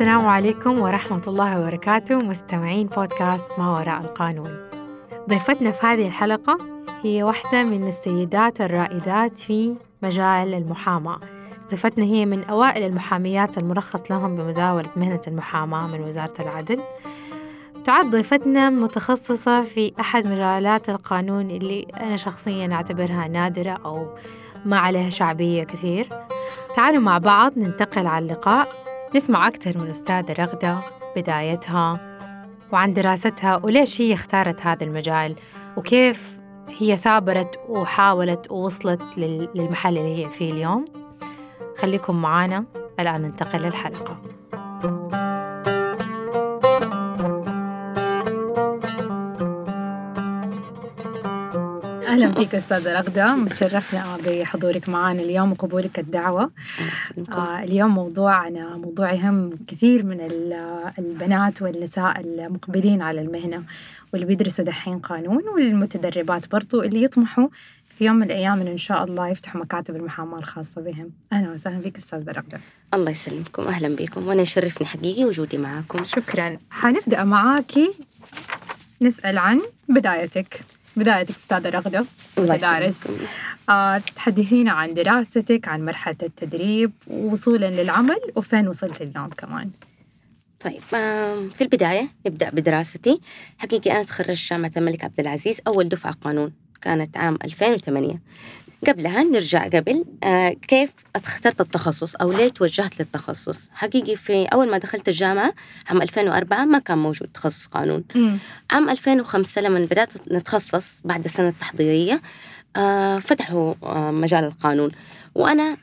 السلام عليكم ورحمة الله وبركاته مستمعين بودكاست ما وراء القانون. ضيفتنا في هذه الحلقة هي واحدة من السيدات الرائدات في مجال المحاماة. ضيفتنا هي من أوائل المحاميات المرخص لهم بمزاولة مهنة المحاماة من وزارة العدل. تعد ضيفتنا متخصصة في أحد مجالات القانون اللي أنا شخصيا أعتبرها نادرة أو ما عليها شعبية كثير. تعالوا مع بعض ننتقل على اللقاء. نسمع أكثر من أستاذة رغدة بدايتها وعن دراستها وليش هي اختارت هذا المجال وكيف هي ثابرت وحاولت ووصلت للمحل اللي هي فيه اليوم. خليكم معانا. الآن ننتقل للحلقة. أهلا فيك أستاذة رغدة متشرفنا بحضورك معنا اليوم وقبولك الدعوة. آه اليوم موضوعنا موضوع يهم كثير من البنات والنساء المقبلين على المهنة واللي بيدرسوا دحين قانون والمتدربات برضو اللي يطمحوا في يوم من الأيام إن شاء الله يفتحوا مكاتب المحاماة الخاصة بهم. أهلا وسهلا فيك أستاذة رغدة. الله يسلمكم. أهلا بكم. وأنا يشرفني حقيقي وجودي معاكم. شكرا. حنبدأ معاكي. نسأل عن بدايتك. بدايتك أستاذة رغدة مدارس آه تحدثينا عن دراستك عن مرحلة التدريب وصولا للعمل وفين وصلت اليوم كمان؟ طيب في البداية نبدأ بدراستي. حقيقي أنا تخرجت جامعة الملك عبد العزيز أول دفعة قانون كانت عام 2008 قبلها نرجع قبل آه كيف اخترت التخصص أو ليه توجهت للتخصص؟ حقيقي في أول ما دخلت الجامعة عام 2004 ما كان موجود تخصص قانون. م. عام 2005 لما بدأت نتخصص بعد السنة التحضيرية آه فتحوا آه مجال القانون. وأنا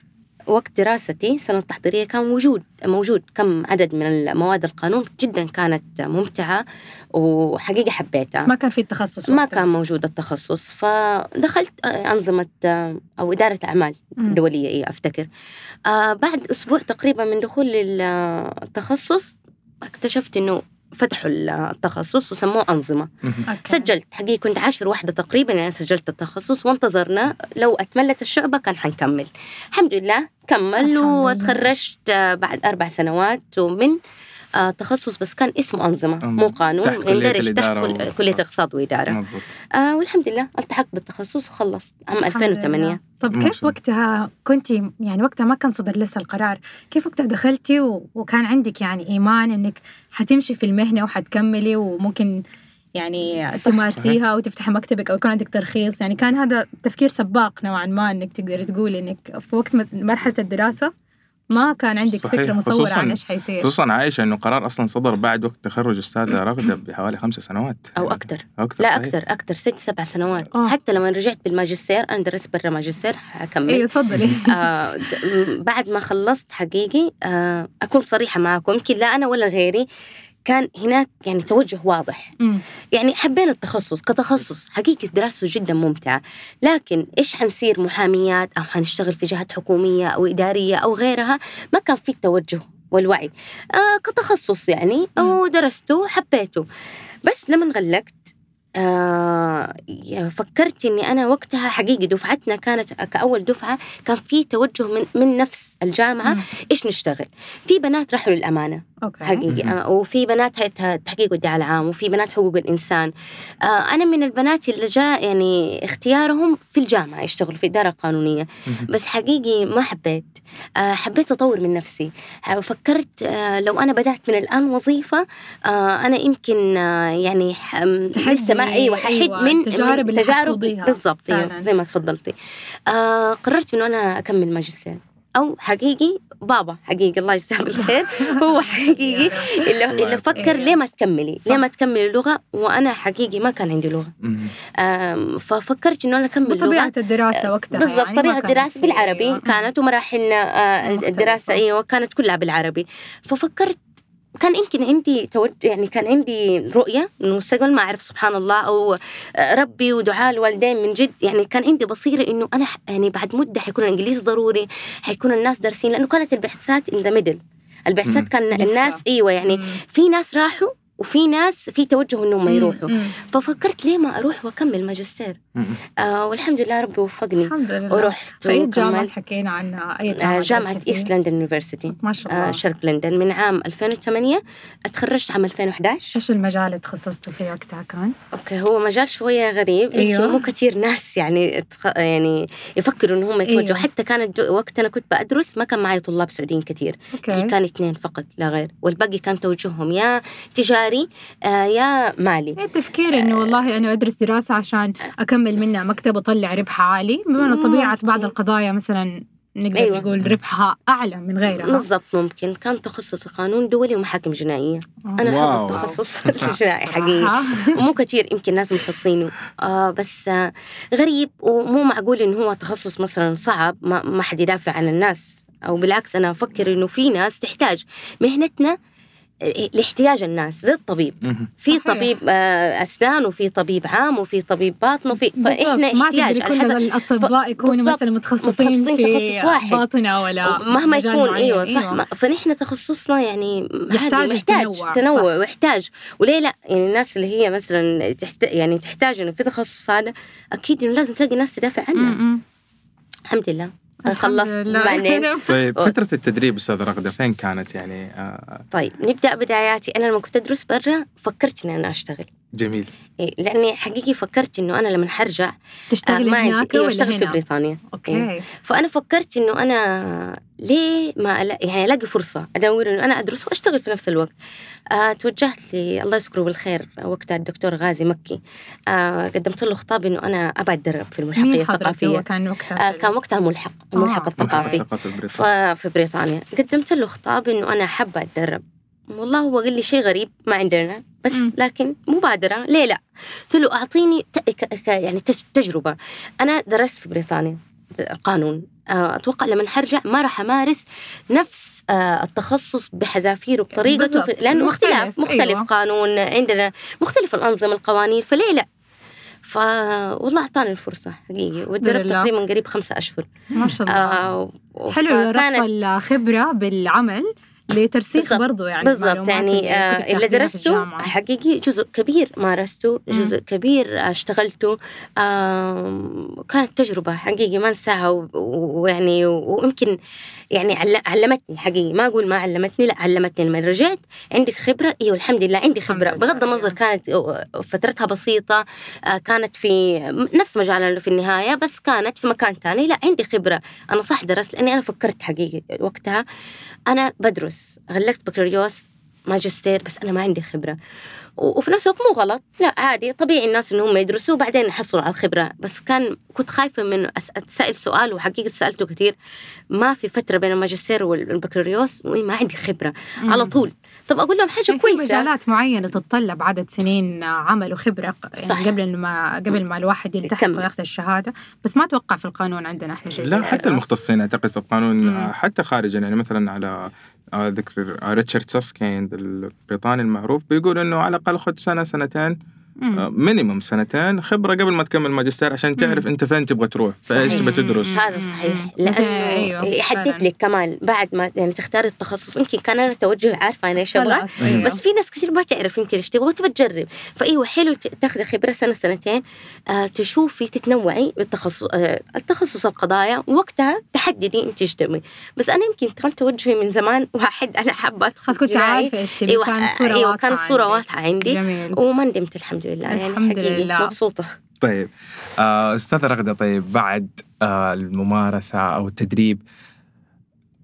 وقت دراستي سنة التحضيرية كان وجود موجود كم عدد من المواد القانون جدا كانت ممتعة وحقيقة حبيتها. بس ما كان في التخصص ما كان موجود التخصص فدخلت أنظمة أو إدارة أعمال دولية إيه أفتكر. آه بعد أسبوع تقريبا من دخول التخصص اكتشفت إنه فتحوا التخصص وسموه أنظمة. سجلت حقيقة كنت عاشر واحدة تقريبا يعني سجلت التخصص وانتظرنا. لو أتملت الشعبة كان حنكمل. الحمد لله كمل وتخرجت بعد أربع سنوات ومن تخصص بس كان اسمه أنظمة مو قانون يندرج تحت كلية اقتصاد وإدارة. آه والحمد لله التحقت بالتخصص وخلصت. عام 2008 طب كيف وقتها كنتي يعني وقتها ما كان صدر لسه القرار كيف وقتها دخلتي وكان عندك يعني إيمان إنك حتمشي في المهنة وحتكملي وممكن يعني تمارسيها وتفتحي مكتبك أو يكون عندك ترخيص؟ يعني كان هذا تفكير سباق نوعا ما إنك تقدري تقولي إنك في وقت مرحلة الدراسة؟ ما كان عندك صحيح. فكره مصوره عن إيش حيصير؟ خصوصا عايشة إنه قرار أصلا صدر بعد وقت تخرج أستاذة رغدة بحوالي خمس سنوات. أو أكثر. أكتر لا أكثر أكثر. ست سبع سنوات. أوه. حتى لما رجعت بالماجستير أنا درست برا ماجستير حكمل أيوه تفضلي. آه بعد ما خلصت حقيقي آه أكون صريحة معكم. يمكن لا أنا ولا غيري. كان هناك يعني توجه واضح. م. يعني حبينا التخصص كتخصص حقيقة دراسته جدا ممتعة. لكن إيش حنصير محاميات أو حنشتغل في جهات حكومية أو إدارية أو غيرها؟ ما كان في التوجه والوعي. آه كتخصص يعني ودرسته وحبيته. بس لما غلقت فكرت إني أنا وقتها حقيقي دفعتنا كانت كأول دفعة كان في توجه من من نفس الجامعة مم. إيش نشتغل في بنات راحوا للأمانة أوكي. حقيقي آه وفي بنات هيئه التحقيق والدعاء العام وفي بنات حقوق الإنسان آه أنا من البنات اللي جاء يعني اختيارهم في الجامعة يشتغلوا في إدارة قانونية مم. بس حقيقي ما حبيت آه حبيت أطور من نفسي فكرت آه لو أنا بدأت من الآن وظيفة آه أنا يمكن آه يعني لسه ما أيوه ححد أيوة. من تجارب اللي تجارب بالضبط أيوة. زي ما تفضلتي. آه قررت إنه أنا أكمل ماجستير. أو حقيقي بابا حقيقي الله يجزاه بالخير هو حقيقي اللي, اللي فكر ليه ما تكملي ليه ما تكملي اللغة وأنا حقيقي ما كان عندي لغة. ففكرت إنه أنا أكمل لغة. طبيعه الدراسه وقتها بالضبط يعني طريقه الدراسة بالعربي أيوة. كانت ومراحلنا آه الدراسة أيوه كانت كلها بالعربي. ففكرت كان يمكن عندي توجه يعني كان عندي رؤية من المستقبل ما أعرف سبحان الله أو ربي ودعاء الوالدين من جد يعني كان عندي بصيرة إنه أنا يعني بعد مدة حيكون الإنجليزي ضروري حيكون الناس دارسين لأنه كانت البحثات إن ذا ميدل البحثات كان. الناس إيوه يعني. في ناس راحوا وفي ناس في توجه إنهم ما يروحوا. مم. ففكرت ليه ما أروح وأكمل ماجستير. آه والحمد لله ربي وفقني. الحمد لله. ورحت جامعة وكملت. حكينا عنها آه جامعة جامعة درست فيها؟ East London University ما شاء الله. آه شرق لندن. من عام 2008 أتخرجت عام 2011 إيش المجال اللي تخصصتي فيه وقتها كان؟ أوكي هو مجال شوية غريب أيوة. يمكن مو كثير ناس يعني تخ... يعني يفكروا ان هم يتوجهوا. أيوة. حتى كانت جو... وقت أنا كنت بدرس ما كان معي طلاب سعوديين كثير okay. كان اثنين فقط لا غير. والباقي كان توجههم يا تجاري آه يا مالي. إيه التفكير إنه والله أنا أدرس دراسة عشان أكمل منها مكتب وأطلع ربح عالي. بما انه طبيعة بعض القضايا مثلا نقدر أيوة. نقول ربحها أعلى من غيرها. بالضبط ممكن. كان تخصصي قانون دولي ومحاكم جنائية. أنا. احب التخصص الجنائي حقيقي. ومو كثير يمكن ناس مخصصينه. آه بس آه غريب ومو معقول إنه هو تخصص مثلا صعب ما, ما حد يدافع عن الناس. أو بالعكس أنا أفكر إنه في ناس تحتاج مهنتنا آه، لاحتياج الناس زي الطبيب. في. طبيب آه، أسنان وفي طبيب عام وفي طبيب باطن وفي فإحنا ما احتياج كل الأطباء يكونوا. مثلا متخصصين متخصصين في تخصص واحد. باطنة ولا مهما يكون معين. أيوه صح ما فنحن تخصصنا يعني يحتاج التنوع، تنوع ويحتاج وليه لا يعني الناس اللي هي مثلا تحت يعني تحتاج إنه في تخصص هذا أكيد إنه لازم تلاقي ناس تدافع عنه. الحمد لله خلصت لله. بعدين طيب. فترة التدريب أستاذ رغدة فين كانت يعني آه طيب نبدأ بداياتي أنا لما كنت أدرس برا فكرت إني أنا أشتغل جميل. إيه، لأني حقيقي فكرت إنه أنا لما حرجع آه، تشتغلي ما عندي هناك أيوه ولا أشتغل في؟ بريطانيا. إيه. أوكي فأنا فكرت إنه أنا ليه ما ألا يعني ألاقي فرصة أدور إنه أنا أدرس وأشتغل في نفس الوقت. آه توجهت لي الله يذكره بالخير وقتها الدكتور غازي مكي. آه قدمت له خطاب إنه أنا ابى اتدرب في الملحقية الثقافية. كان وقتها آه كان وقتها الملحق الملحق آه. الثقافي. بريطانيا. في بريطانيا. قدمت له خطاب إنه أنا حابة أتدرب. والله هو قال لي شيء غريب ما عندنا. بس مم. لكن مبادرة. ليه لا؟ قلت له أعطيني يعني تج- تجربة. أنا درست في بريطانيا قانون. آه، أتوقع لما حرجع ما راح أمارس نفس آه، التخصص بحذافيره بطريقته. في- لأنه مختلف، مختلف مختلف أيوة. قانون عندنا مختلف الأنظمة القوانين. فليه لا؟ ف والله أعطاني الفرصة حقيقي وتدربت. تقريبا قريب خمسة أشهر. ما شاء الله. آه حلو ربط الخبرة بالعمل. لترسيخ بالضبط. برضو يعني بالضبط. يعني آه، اللي في درسته. حقيقي جزء كبير مارسته. جزء كبير اشتغلته. كانت تجربة حقيقي ما انساها ويعني ويمكن يعني عل- علمتني حقيقي. ما أقول ما علمتني لا علمتني لما رجعت عندك خبرة. أيوه الحمد لله عندي خبرة. بغض النظر. كانت فترتها بسيطة آه، كانت في نفس مجالنا في النهاية بس كانت في مكان تاني. لا عندي خبرة. أنا صح درست لأني أنا فكرت حقيقي وقتها. أنا بدرس. غلقت بكالوريوس ماجستير بس أنا ما عندي خبرة. و- وفي نفس الوقت مو غلط. لا عادي. طبيعي الناس إن هم يدرسوا وبعدين يحصلوا على الخبرة. بس كان كنت خايفة من أتسأل سؤال وحقيقة سألته كتير ما في فترة بين الماجستير والبكالوريوس وإني ما عندي خبرة. مم. على طول. طب أقول لهم حاجة يعني في مجالات معينة تتطلب عدد سنين عمل وخبرة يعني صح. قبل ما قبل ما الواحد يلتحق. وياخذ الشهادة بس ما أتوقع في القانون عندنا إحنا شيء لا حتى. المختصين أعتقد في القانون مم. آه، حتى خارجا يعني مثلا على آه، ذكر آه، ريتشارد ساسكيند البريطاني المعروف بيقول إنه على الأقل خذ سنة سنتين مم. minimum سنتين خبرة قبل ما تكمل ماجستير عشان تعرف انت فين تبغى تروح فإيش. تبغى تدرس مم. هذا صحيح مم. لأنه أيوه، يحدد. لك كمان بعد ما يعني تختار التخصص يمكن كان أنا توجهي عارفة أنا إيش أبغى أيوه. بس في ناس كثير ما تعرف يمكن إيش تبغى وتبى تجرب فأيوة حلو تاخذي خبرة سنة سنتين آه تشوفي تتنوعي بالتخصص آه التخصص القضايا وقتها تحددي إنت إيش تبغي بس أنا يمكن كان توجهي من زمان واحد أنا حابة أدخل خلاص كنت. عارفة إيش أيوه كانت الصورة أيوه واضحة كانت الصورة عندك. واضحة عندي جميل وما ندمت الحمد لله يعني الحمد حقيقي لله. مبسوطة. طيب آه، أستاذ رغدة طيب بعد آه، الممارسة أو التدريب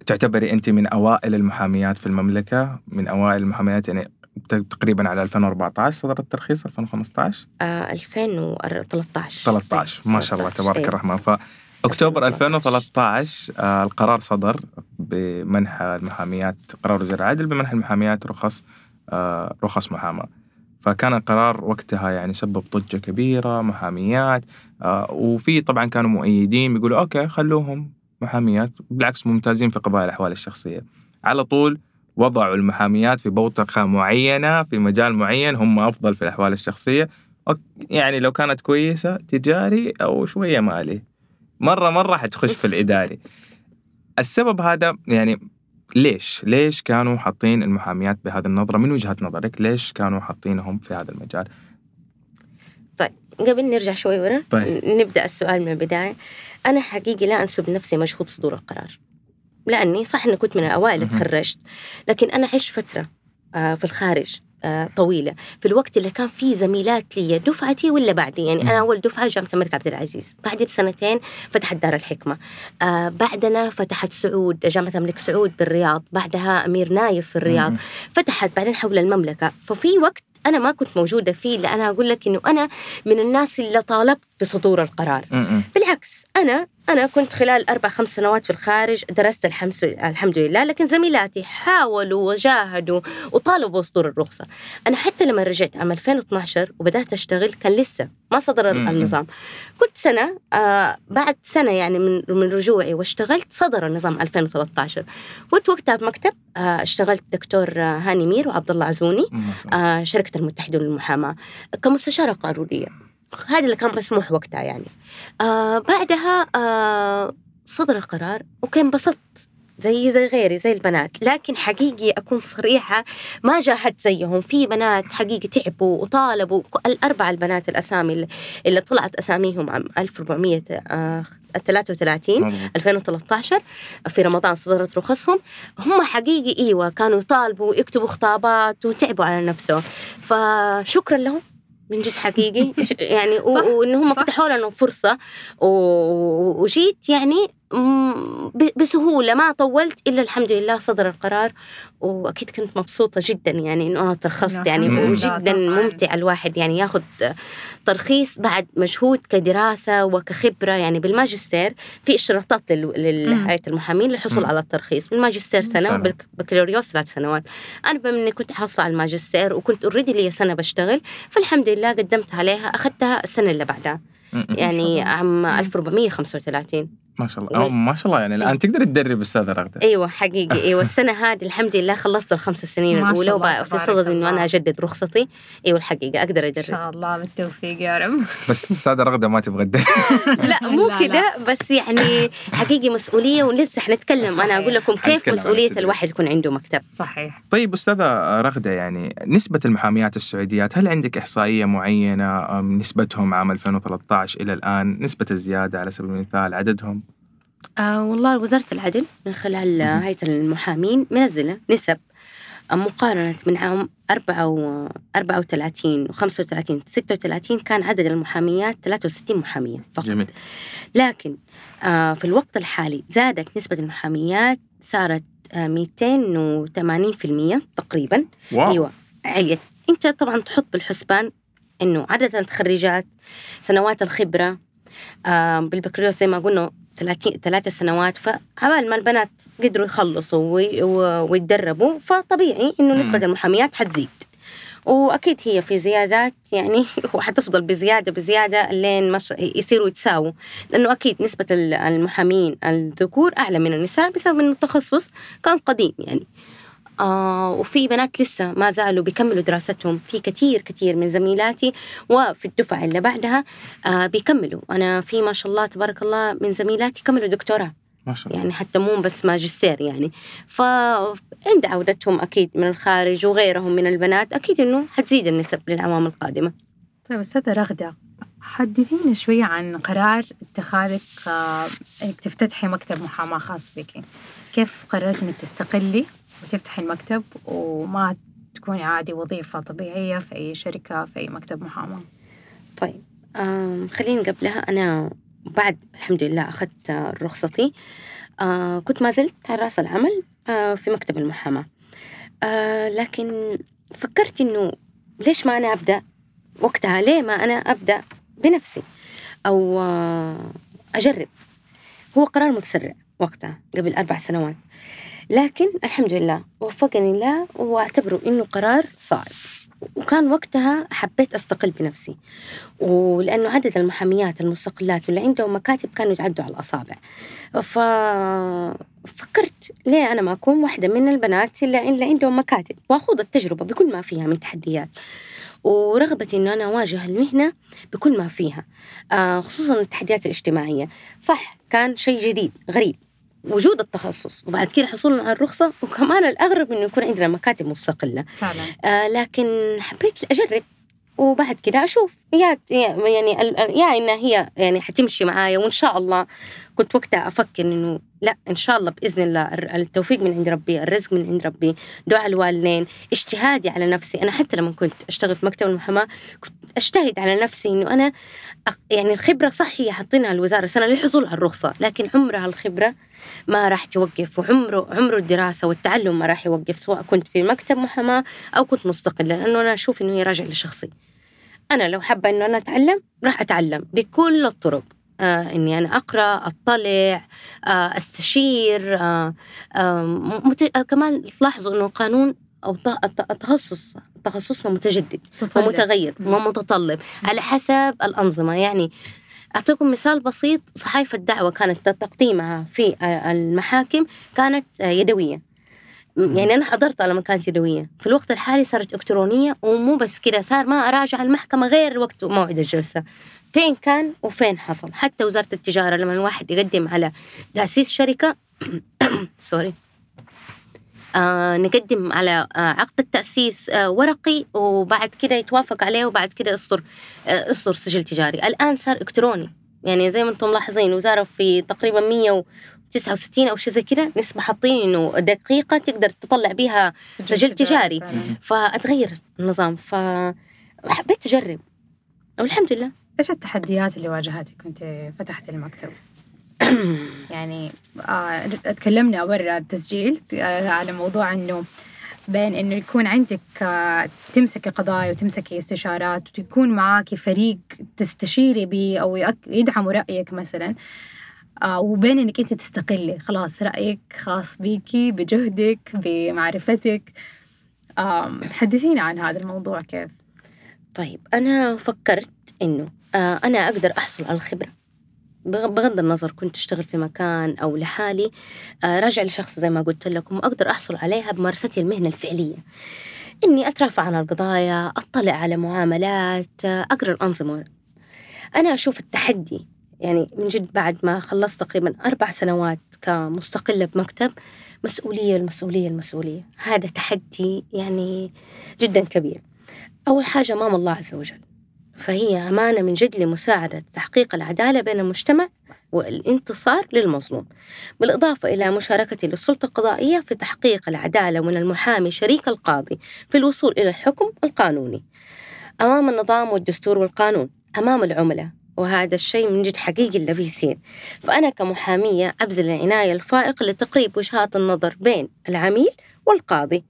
تعتبري أنت من أوائل المحاميات في المملكة؟ من أوائل المحاميات يعني تقريبا على 2014 صدر الترخيص 2015 آه 2013 13 ما شاء الله تبارك إيه. الرحمن. فاكتوبر 2013 2013 آه، القرار صدر بمنح المحاميات قرار وزير العدل بمنح المحاميات رخص آه، رخص محاماة. فكان القرار وقتها يعني سبب ضجة كبيرة محاميات آه، وفي طبعا كانوا مؤيدين بيقولوا أوكي خلوهم محاميات بالعكس ممتازين في قضايا الأحوال الشخصية. على طول وضعوا المحاميات في بوتقة معينة في مجال معين هم أفضل في الأحوال الشخصية. أوك- يعني لو كانت كويسة تجاري أو شوية مالي مرة مرة حتخش في الإداري. السبب هذا يعني ليش؟ ليش كانوا حاطين المحاميات بهذه النظرة من وجهة نظرك؟ ليش كانوا حاطينهم في هذا المجال؟ طيب قبل نرجع شوي ورا طيب. نبدأ السؤال من البداية أنا حقيقي لا أنسب لنفسي مجهود صدور القرار لأني صح أني كنت من الأوائل اللي. تخرجت لكن أنا عشت فترة آه، في الخارج آه، طويلة. في الوقت اللي كان فيه زميلات لي دفعتي ولا بعدي؟ يعني أنا أول دفعة جامعة الملك عبد العزيز. بعدي بسنتين فتحت دار الحكمة. آه، بعدنا فتحت سعود جامعة الملك سعود بالرياض. بعدها أمير نايف في الرياض. فتحت بعدين حول المملكة. ففي وقت أنا ما كنت موجودة فيه لأن أنا أقول لك إنه أنا من الناس اللي طالبت بصدور القرار. بالعكس أنا أنا كنت خلال أربع خمس سنوات في الخارج درست الحمد الحمد لله لكن زميلاتي حاولوا وجاهدوا وطالبوا بصدور الرخصة أنا حتى لما رجعت عام 2012 وبدأت أشتغل كان لسه ما صدر. النظام كنت سنة آه بعد سنة يعني من من رجوعي واشتغلت صدر النظام 2013 كنت وقتها بمكتب آه اشتغلت دكتور آه، هاني مير وعبد الله عزوني. آه، شركة المتحدة للمحاماة كمستشارة قانونية هذا اللي كان مسموح وقتها يعني. آه بعدها آه صدر القرار وكان انبسطت زي زي غيري زي البنات. لكن حقيقي أكون صريحة ما جاهدت زيهم. في بنات حقيقي تعبوا وطالبوا. الأربع البنات الأسامي اللي- اللي طلعت أساميهم عام 1433 مضبوط. 2013 في رمضان صدرت رخصهم. هم حقيقي إيوه كانوا يطالبوا ويكتبوا خطابات وتعبوا على نفسهم. فشكرا لهم. من جد حقيقي يعني وان هم. فتحوا لنا فرصة وجيت يعني مم، ب- بسهولة ما طولت إلا الحمد لله صدر القرار وأكيد كنت مبسوطة جدا يعني إنه أنا ترخصت يعني وجدا. ممتع الواحد يعني ياخذ ترخيص بعد مجهود كدراسة وكخبرة يعني بالماجستير في اشتراطات. لهيئه المحامين للحصول. على الترخيص بالماجستير سنة سنة. وبالبكالوريوس ثلاث سنوات أنا بما إني كنت حاصلة على الماجستير وكنت اوريدي لي سنة بشتغل فالحمد لله قدمت عليها أخذتها السنة اللي بعدها. يعني. عام مم. 1435 ما شاء الله. أو ما شاء الله يعني الآن تقدر تدرب أستاذة رغدة. إيوه حقيقي. إيوه السنة هذه الحمد لله خلصت الخمس سنين ما شاء الاولى الله، وبقى في تبارك صدد إنه. أنا أجدد رخصتي. إيوه الحقيقة أقدر إن ادرب شاء الله بالتوفيق يا رب. بس الأستاذة رغدة ما تبغى تدرب. لا مو. كذا بس يعني حقيقي مسؤولية ولسه حنتكلم أنا أقول لكم كيف مسؤولية. الواحد يكون عنده مكتب. صحيح. طيب أستاذة رغدة يعني نسبة المحاميات السعوديات هل عندك إحصائية معينة أم نسبتهم عام 2013 إلى الآن نسبة الزيادة على سبيل المثال عددهم؟ والله وزارة العدل من خلال آه، هيئة المحامين منزلة نسب آه، مقارنة من عام 4 و 34 و 35 36 كان عدد المحاميات 63 محامية فقط. جميل. لكن آه في الوقت الحالي زادت نسبة المحاميات صارت آه 280% تقريبا. واو. أيوه. عليت أنت طبعا تحط بالحسبان إنه عدد التخريجات سنوات الخبرة آه بالبكالوريوس زي ما قلنا 30 ثلاث سنوات فعبال ما البنات قدروا يخلصوا ويتدربوا فطبيعي إنه نسبة. المحاميات حتزيد. وأكيد هي في زيادات يعني وحتفضل بزياده بزيادة لين مش يصيروا يتساووا. لأنه أكيد نسبة ال- المحامين الذكور أعلى من النساء بسبب إنه التخصص كان قديم يعني. آه وفي بنات لسه ما زالوا بيكملوا دراستهم. في كثير كثير من زميلاتي وفي الدفعة اللي بعدها آه بيكملوا. أنا في ما شاء الله تبارك الله من زميلاتي كملوا دكتوراه. ما شاء الله. يعني حتى مو بس ماجستير يعني. فعند عودتهم أكيد من الخارج وغيرهم من البنات أكيد إنه حتزيد النسب للأعوام القادمة. طيب أستاذة رغدة حدثينا شوية عن قرار اتخاذك آه، إنك تفتتحي مكتب محاماة خاص بك. كيف قررت إنك تستقلي وتفتحي المكتب؟ وما تكوني عادي وظيفة طبيعية في أي شركة في أي مكتب محاماة. طيب خليني قبلها. أنا بعد الحمد لله أخذت رخصتي. آه كنت ما زلت على رأس العمل آه في مكتب المحاماة. لكن فكرت إنه ليش ما أنا أبدأ؟ وقتها ليه ما أنا أبدأ؟ بنفسي أو آه أجرب. هو قرار متسرع وقتها قبل أربع سنوات. لكن الحمد لله وفقني الله وأعتبره إنه قرار صائب. وكان وقتها حبيت أستقل بنفسي. ولأنه عدد المحاميات المستقلات واللي عندهم مكاتب كانوا يتعدوا على الأصابع. ففكرت ليه أنا ما أكون واحدة من البنات اللي اللي عندهم مكاتب. وأخوض التجربة بكل ما فيها من تحديات. ورغبتي إنه أنا أواجه المهنة بكل ما فيها آه خصوصا التحديات الاجتماعية. صح كان شيء جديد غريب. وجود التخصص وبعد كده حصولنا على الرخصة وكمان الأغرب إنه يكون عندنا مكاتب مستقلة. فعلا. آه لكن حبيت أجرب وبعد كده أشوف يا يعني يا إنها هي يعني حتمشي معايا وإن شاء الله كنت وقتها أفكر إنه لا إن شاء الله بإذن الله التوفيق من عند ربي الرزق من عند ربي دعاء الوالدين اجتهادي على نفسي. أنا حتى لما كنت أشتغل في مكتب المحاماة كنت أجتهد على نفسي إنه أنا أق- يعني الخبرة صح هي حاطينها الوزارة سنة للحصول على الرخصة لكن عمرها الخبرة ما راح توقف وعمره عمره الدراسة والتعلم ما راح يوقف سواء كنت في مكتب محاماة أو كنت مستقلة لأنه أنا أشوف إنه هي راجع لشخصي. أنا لو حابة إنه أنا أتعلم راح أتعلم بكل الطرق. آه إني أنا أقرأ أطلع آه أستشير آه كمان تلاحظوا إنه القانون الت- التخصص تخصصنا متجدد تطلع. ومتغير ومتطلب على حسب الأنظمة. يعني أعطيكم مثال بسيط صحائف الدعوة كانت تقديمها في المحاكم كانت يدوية. يعني أنا حضرتها لما كانت يدوية. في الوقت الحالي صارت إلكترونية ومو بس كده صار ما أراجع المحكمة غير وقت موعد الجلسة. فين كان وفين حصل. حتى وزارة التجارة لما الواحد يقدم على تأسيس شركة سوري آه نقدم على آه عقد التأسيس آه ورقي وبعد كده يتوافق عليه وبعد كده يصدر آه يصدر سجل تجاري. الآن صار إلكتروني. يعني زي ما أنتم ملاحظين الوزارة في تقريبا 169 أو شيء زي كده نسبة حاطين إنه دقيقة تقدر تطلع بيها سجل تجاري فعلاً. فأتغير النظام. فحبيت أجرب. والحمد لله. إيش التحديات اللي واجهتك وأنت فتحت المكتب؟ يعني آه تكلمنا برا التسجيل آه على موضوع إنه بين إنه يكون عندك آه تمسكي قضايا وتمسكي استشارات وتكون معاكي فريق تستشيري به أو يدعموا رأيك مثلا آه وبين إنك أنت تستقلي. خلاص رأيك خاص بيكي بجهدك بمعرفتك. آه حدثينا عن هذا الموضوع كيف؟ طيب أنا فكرت إنه آه أنا أقدر أحصل على الخبرة. بغ- بغض النظر كنت أشتغل في مكان أو لحالي آه راجع لشخص زي ما قلت لكم وأقدر أحصل عليها بممارستي المهنة الفعلية. إني أترافع عن القضايا أطلع على معاملات آه، أقرأ الأنظمة. أنا أشوف التحدي يعني من جد بعد ما خلصت تقريبا أربع سنوات كمستقلة بمكتب مسؤولية المسؤولية المسؤولية. هذا تحدي يعني جدا كبير. أول حاجة أمام الله عز وجل. فهي أمانة من جد لمساعدة تحقيق العدالة بين المجتمع والانتصار للمظلوم بالإضافة إلى مشاركتي للسلطة القضائية في تحقيق العدالة من المحامي شريك القاضي في الوصول إلى الحكم القانوني. أمام النظام والدستور والقانون أمام العملاء وهذا الشيء من جد حقيقي اللي بيصير فأنا كمحامية أبذل العناية الفائقة لتقريب وجهات النظر بين العميل والقاضي.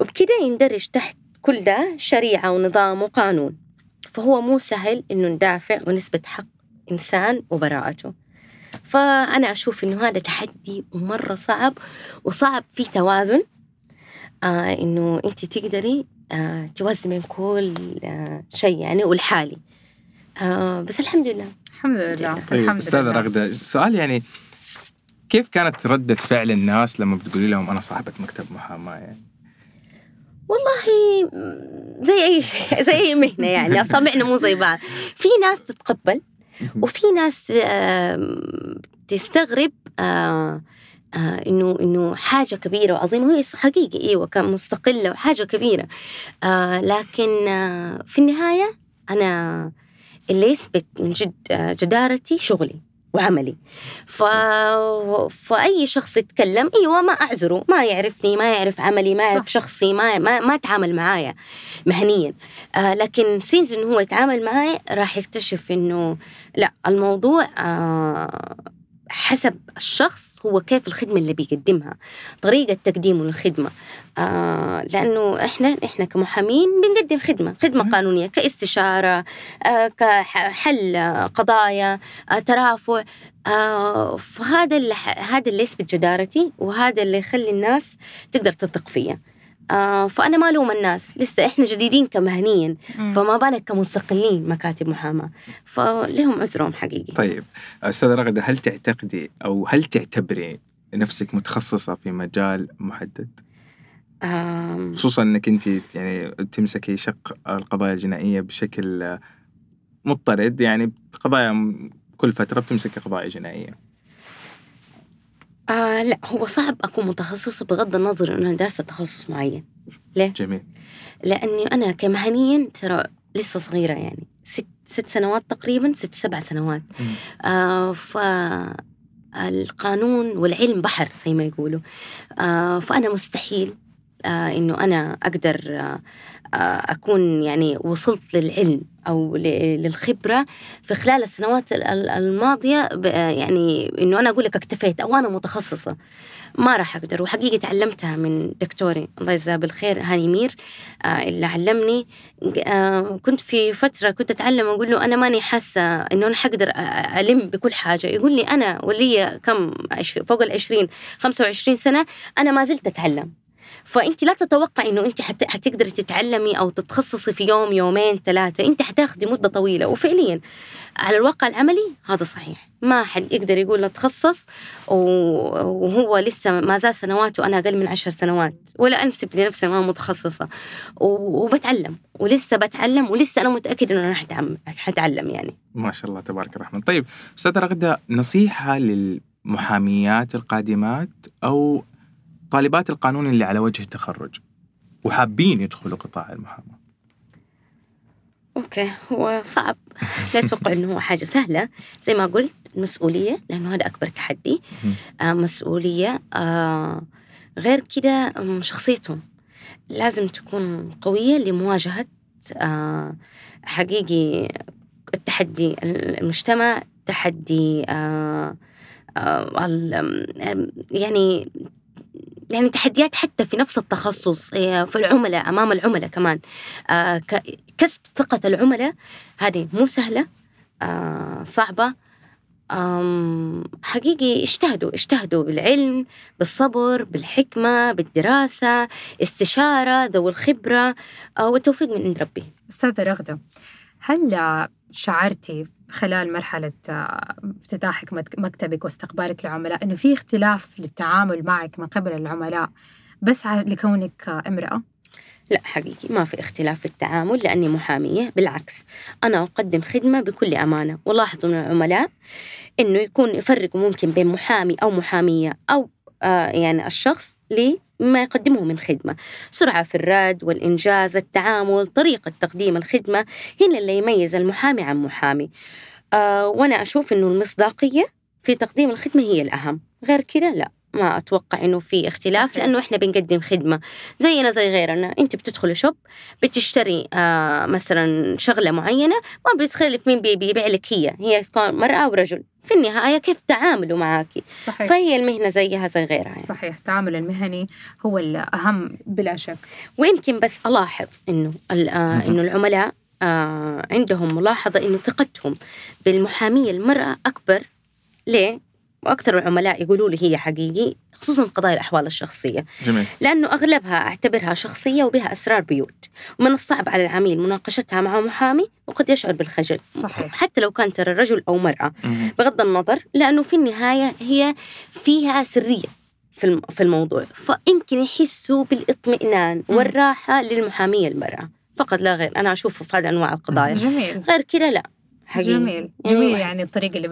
وبكده يندرج تحت كل ده شريعة ونظام وقانون. فهو مو سهل إنه ندافع ونثبت حق إنسان وبراءته. فأنا أشوف إنه هذا تحدي ومرة صعب وصعب في توازن. آه إنه أنت تقدري آه توازني بين كل آه شيء يعني والحالي. آه بس الحمد لله. الحمد لله. طيب الحمد لله. رغدة سؤال يعني كيف كانت ردة فعل الناس لما بتقولي لهم أنا صاحبة مكتب محاماة؟ يعني؟ والله زي أي شيء زي أي مهنة يعني. اصابعنا مو زي بعض. في ناس تتقبل وفي ناس تستغرب آه، آه، إنه إنه حاجة كبيرة وعظيمة. هي حقيقي إيوه كمستقله وحاجة كبيرة. آه، لكن في النهاية أنا اللي يثبت من جد جدارتي شغلي. وعملي ف... فأي شخص يتكلم أيوة ما أعذره ما يعرفني ما يعرف عملي ما يعرف صح. شخصي ما ما, ما تعامل معايا مهنيا آه لكن سينز إنه هو يتعامل معاي راح يكتشف إنه لا الموضوع آه حسب الشخص هو كيف الخدمة اللي بيقدمها طريقة تقديمه للخدمة. آه لأنه إحنا إحنا كمحامين بنقدم خدمة خدمة قانونية كاستشارة آه كحل آه، قضايا آه ترافع. آه فهذا اللي هذا اللي يثبت جدارتي وهذا اللي يخلي الناس تقدر تثق فيا. آه فأنا ما ألوم الناس لسه إحنا جديدين كمهنيا. فما بالك كمستقلين مكاتب محاماة فلهم عذرهم حقيقي طيب أستاذة رغدة هل تعتقدي أو هل تعتبري نفسك متخصصة في مجال محدد؟ آم، خصوصا إنك أنت يعني تمسكي شق القضايا الجنائية بشكل آه، مضطرد يعني قضايا كل فترة بتمسكي قضايا جنائية. آه لا هو صعب أكون متخصصة بغض النظر إنه أنا دارسة تخصص معين ليه؟ جميل لأني أنا كمهنيا ترى لسه صغيرة يعني ست ست سنوات تقريبا ست سبع سنوات. آه فالقانون والعلم بحر زي ما يقولوا آه فأنا مستحيل آه إنه أنا أقدر آه أكون يعني وصلت للعلم أو للخبرة في خلال السنوات ال- ال- الماضية آه، يعني إنه أنا أقول لك اكتفيت أو أنا متخصصة. ما راح أقدر وحقيقة تعلمتها من دكتوري. الله يجزاه بالخير هاني مير آه اللي علمني. آه كنت في فترة كنت أتعلم أقول له أنا ماني حاسة إنه أنا حقدر ألم بكل حاجة. يقول لي أنا ولي كم؟ فوق العشرين خمسة وعشرين سنة أنا ما زلت أتعلم. فانت لا تتوقعي إنه انت حت... حتقدري تتعلمي أو تتخصصي في يوم يومين ثلاثة. انت حتاخدي مدة طويلة. وفعليا على الواقع العملي هذا صحيح. ما حد يقدر يقول اتخصص وهو لسه ما زال سنوات وأنا أقل من عشر سنوات. ولا أنسب لنفسي ما متخصصة. وبتعلم. ولسه بتعلم ولسه أنا متاكده إنه أنا حتعلم يعني. ما شاء الله تبارك الرحمن. طيب أستاذة رغدة نصيحة للمحاميات القادمات أو طالبات القانون اللي على وجه التخرج وحابين يدخلوا قطاع المحاماة. أوكي هو صعب. لا أتوقع إنه هو حاجة سهلة. زي ما قلت المسؤوليه لأنه هذا أكبر تحدي. آه مسؤولية آه غير كده شخصيتهم. لازم تكون قوية لمواجهة آه حقيقي التحدي المجتمع تحدي آه آه يعني يعني تحديات حتى في نفس التخصص آه، في العملاء أمام العملاء كمان. آه، كسب ثقة العملاء هذه مو سهلة آه، صعبة. آم، حقيقي اجتهدوا اجتهدوا بالعلم بالصبر بالحكمة بالدراسة استشارة ذوي الخبرة آه، والتوفيق من عند ربي. أستاذة رغدة هل شعرتي خلال مرحلة آه، افتتاحك مك- مكتبك واستقبالك للعملاء أنه في اختلاف للتعامل معك من قبل العملاء بس لكونك آه، امرأة؟ لا حقيقي ما في اختلاف في التعامل لأني محامية بالعكس أنا أقدم خدمة بكل أمانة ولاحظوا من العملاء إنه يكون يفرقوا ممكن بين محامي أو محامية أو آه يعني الشخص لما يقدمه من خدمة. سرعة في الرد والإنجاز التعامل طريقة تقديم الخدمة هنا اللي يميز المحامي عن محامي. آه وأنا أشوف إنه المصداقية في تقديم الخدمة هي الأهم. غير كده لا. ما أتوقع إنه في اختلاف صحيح. لأنه إحنا بنقدم خدمة زينا زي غيرنا. أنت بتدخلي شوب بتشتري آه مثلا شغلة معينة ما بتخلف مين بي- بيبيع لك هي. هي تكون مرأة أو رجل. في النهاية كيف تعاملوا معاكي؟ صحيح. فهي المهنة زيها زي غيرها يعني. صحيح التعامل المهني هو الأهم بلا شك. ويمكن بس ألاحظ إنه آه إنه العملاء آه عندهم ملاحظة إنه ثقتهم بالمحامية المرأة أكبر. ليه؟ وأكثر العملاء يقولوا لي هي حقيقي خصوصا قضايا الأحوال الشخصية. جميل. لأنه أغلبها أعتبرها شخصية وبها أسرار بيوت ومن الصعب على العميل مناقشتها مع محامي وقد يشعر بالخجل. صحيح. حتى لو كان ترى رجل أو مرأة. مم. بغض النظر لأنه في النهاية هي فيها سرية في في الموضوع. فيمكن يحسوا بالإطمئنان والراحة للمحامية المرأة. فقط لا غير. أنا أشوفه في هذه أنواع القضايا. جميل. غير كده لا. حقيقي. جميل. جميل يعني الطريقة اللي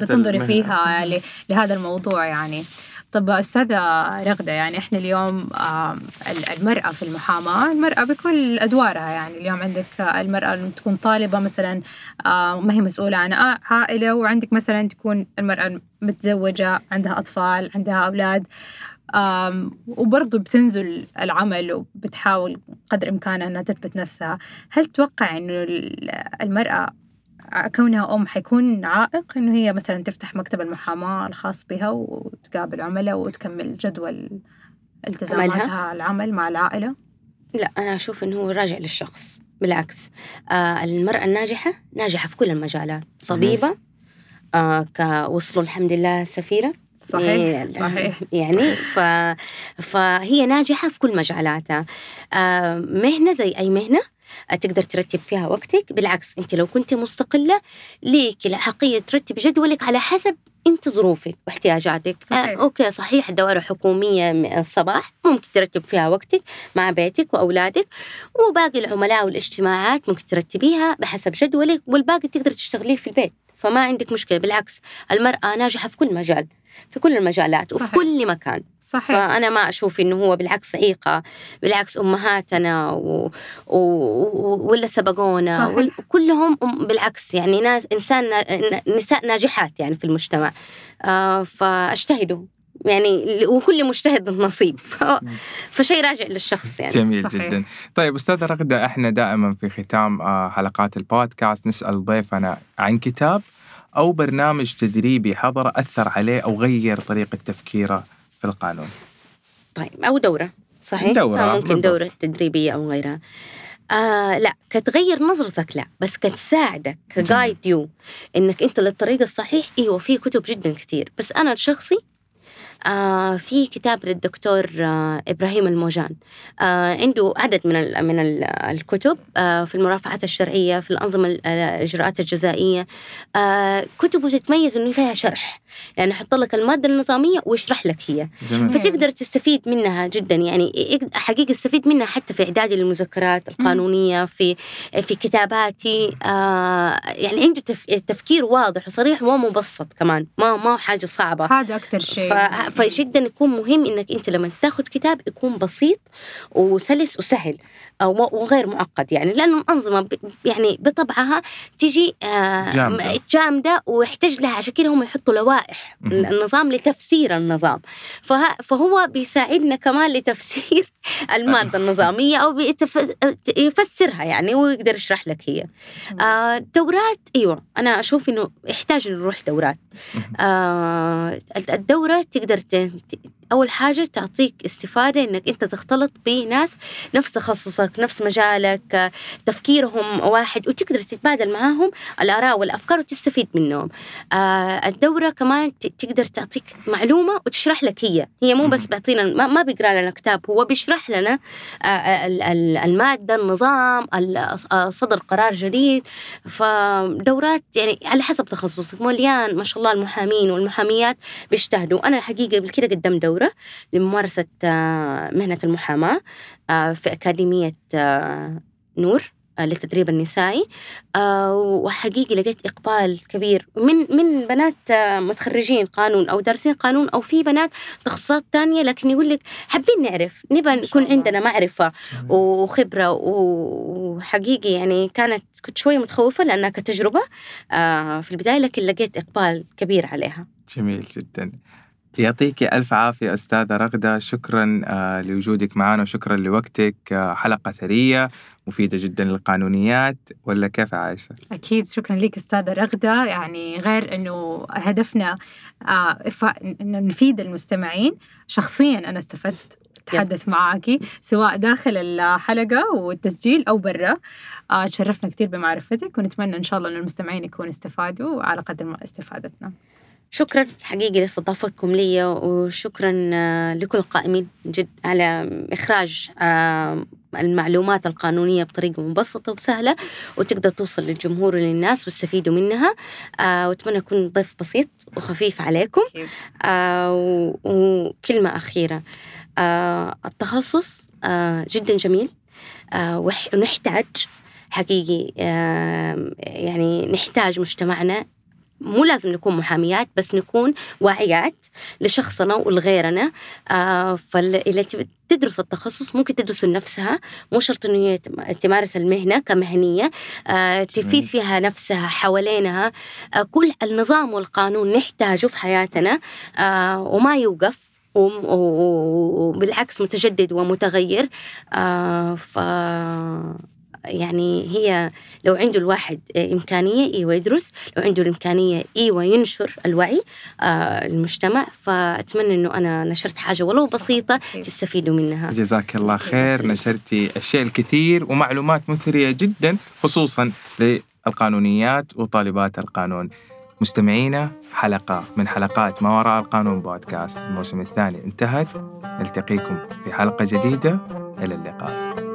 بتنظري. فيها لهذا الموضوع يعني. طب أستاذة رغدة يعني إحنا اليوم آم، ال- المرأة في المحاماة المرأة بكل أدوارها يعني. اليوم عندك آه، المرأة اللي تكون طالبة مثلا آه، ما هي مسؤولة عن ع- عائلة وعندك مثلا تكون المرأة متزوجة عندها أطفال عندها أولاد. آم، وبرضه بتنزل العمل وبتحاول قدر إمكانها أنها تثبت نفسها. هل تتوقع إنه ال- المرأة كونها أم حيكون عائق إنه هي مثلا تفتح مكتب المحاماة الخاص بها وتقابل عملاء وتكمل جدول التزاماتها العمل مع العائلة؟ لا أنا أشوف إنه هو راجع للشخص بالعكس. آه المرأة الناجحة ناجحة في كل المجالات. طبيبة آه ك- وصلوا الحمد لله سفيرة. صحيح إيه، صحيح. يعني ف... فهي ناجحة في كل مجالاتها. آه، مهنة زي أي مهنة آه، تقدر ترتب فيها وقتك. بالعكس أنت لو كنت مستقلة ليك الحقية ترتب جدولك على حسب أنت ظروفك واحتياجاتك. صحيح. آه، أوكي صحيح الدوائر الحكومية م- الصباح ممكن ترتب فيها وقتك مع بيتك وأولادك وباقي العملاء والإجتماعات ممكن ترتبيها بحسب جدولك والباقي تقدر تشتغليه في البيت. فما عندك مشكلة بالعكس المرأة ناجحة في كل مجال في كل المجالات وفي صحيح. كل مكان. صحيح. فأنا ما أشوف إنه هو بالعكس عيقة بالعكس أمهاتنا و... و... ولا سبقونا. وال... كلهم بالعكس يعني ناس إنسان نساء ناجحات يعني في المجتمع. آه فأجتهدوا. يعني وكل مجتهد نصيب. فشيء راجع للشخص يعني جميل صحيح. جدا طيب أستاذة رغدة إحنا دائما في ختام آه، حلقات البودكاست نسأل ضيفنا عن كتاب أو برنامج تدريبي حضره أثر عليه أو غير طريقة تفكيره في القانون طيب أو دورة صحيح؟ دورة، آه ممكن بالضبط. دورة تدريبية أو غيرها آه لا كتغير نظرتك لا بس كتساعدك كجايد يو إنك أنت للطريق الصحيح إيوه في كتب جدا كثير بس أنا الشخصي آه في كتاب للدكتور آه إبراهيم الموجان. آه عنده عدد من ال من ال الكتب آه في المرافعات الشرعية في الأنظمة ال- الإجراءات الجزائية. آه كتبه تتميز إنه فيها شرح. يعني يحط لك المادة النظامية ويشرح لك هي. جميل. فتقدر تستفيد منها جدا. يعني حقيقة استفيد منها حتى في إعدادي للمذكرات القانونية في في كتاباتي. آه يعني عنده تف- تفكير واضح وصريح ومبسط كمان. ما ما هو حاجة صعبة. هذا أكتر شيء. فجدا يكون مهم إنك أنت لما تاخذ كتاب يكون بسيط وسلس وسهل. وغير معقد. يعني لأنه الأنظمة ب- يعني بطبعها تيجي آه، جامدة. جامدة ويحتاج لها عشان كده هم يحطوا لوائح. النظام لتفسير النظام. فه- فهو بيساعدنا كمان لتفسير المادة النظامية أو بيتف- يفسرها يعني ويقدر يشرح لك هي. آه دورات أيوه أنا أشوف إنه يحتاج نروح دورات. آه الدورة تقدر أول حاجة تعطيك استفادة إنك أنت تختلط بناس نفس تخصصك نفس مجالك تفكيرهم واحد وتقدر تتبادل معاهم الآراء والأفكار وتستفيد منهم. آه الدورة كمان تقدر تعطيك معلومة وتشرح لك هي. هي مو بس بيعطينا ما, ما بيقرأ لنا كتاب هو بيشرح لنا آه، ال- ال- المادة النظام ال- آه، صدر قرار جديد. فدورات يعني على حسب تخصصك مليان ما شاء الله المحامين والمحاميات بيجتهدوا. أنا حقيقة قبل كده قدام دورة. لممارسة آه، مهنة المحاماة آه، في أكاديمية آه، نور للتدريب النسائي. وحقيقي لقيت إقبال كبير من من بنات متخرجين قانون أو دارسين قانون أو في بنات تخصصات تانية لكن يقول لك حابين نعرف نبى نكون. عندنا معرفة وخبرة وحقيقي يعني كانت كنت شوية متخوفة لأنها كتجربة في البداية لكن لقيت إقبال كبير عليها. جميل جدا. يعطيك ألف عافية أستاذة رغدة. شكرا آه، لوجودك معنا وشكرا لوقتك. آه، حلقة ثرية مفيدة جدا للقانونيات. ولا كيف عايشة؟ أكيد. شكرا لك أستاذة رغدة. يعني غير أنه هدفنا آه، إنه نفيد المستمعين. شخصيا أنا استفدت أتحدث معاكي سواء داخل الحلقة والتسجيل أو برا. تشرفنا كثير بمعرفتك ونتمنى إن شاء الله أن المستمعين يكونوا استفادوا على قدر ما استفادتنا. شكرا حقيقي لاستضافتكم لي وشكرا آه، لكل القائمين جد على إخراج آه، المعلومات القانونية بطريقة مبسطة وسهلة وتقدر توصل للجمهور وللناس واستفيدوا منها. آه، وأتمنى أكون ضيف بسيط وخفيف عليكم. آه، وكلمة أخيرة. آه، التخصص آه، جدا جميل. آه، ونحتاج حقيقي آه، يعني نحتاج مجتمعنا مو لازم نكون محاميات بس نكون واعيات لشخصنا ولغيرنا. آه فاللي تدرس التخصص ممكن تدرسه لنفسها مو شرط إنه هي تم- تمارس المهنة كمهنية. آه تفيد. فيها نفسها حوالينها. آه كل النظام والقانون نحتاجه في حياتنا. آه وما يوقف وبالعكس متجدد ومتغير. آه ف يعني هي لو عنده الواحد إمكانية إيوه يدرس. لو عنده الإمكانية إيوه ينشر الوعي آه المجتمع. فأتمنى أنه أنا نشرت حاجة ولو بسيطة تستفيدوا منها. جزاك الله خير. يسلمك. نشرتي الشيء الكثير ومعلومات مثرية جدا خصوصا للقانونيات وطالبات القانون. مستمعينا حلقة من حلقات ما وراء القانون بودكاست. الموسم الثاني انتهت. نلتقيكم في حلقة جديدة. إلى اللقاء.